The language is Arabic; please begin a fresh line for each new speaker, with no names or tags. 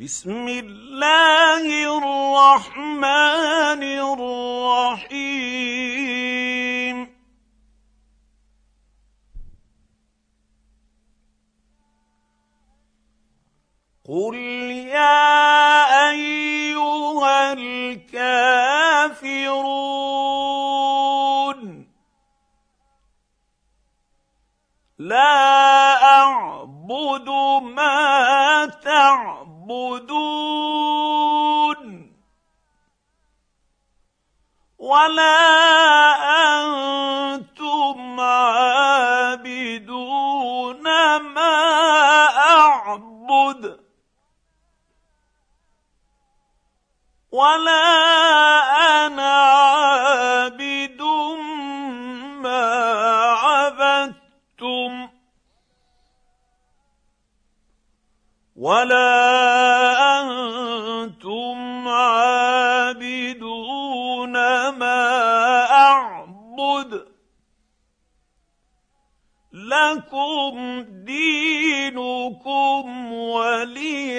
بسم الله الرحمن الرحيم. قل يا ايها الكافرون لا اعبد ما تعبدون ولا أنتم عابدون ما أعبد ولا أنا عابد ما عبدتم ولا أنتم عابدون ما اعبد. لكم دينكم ولي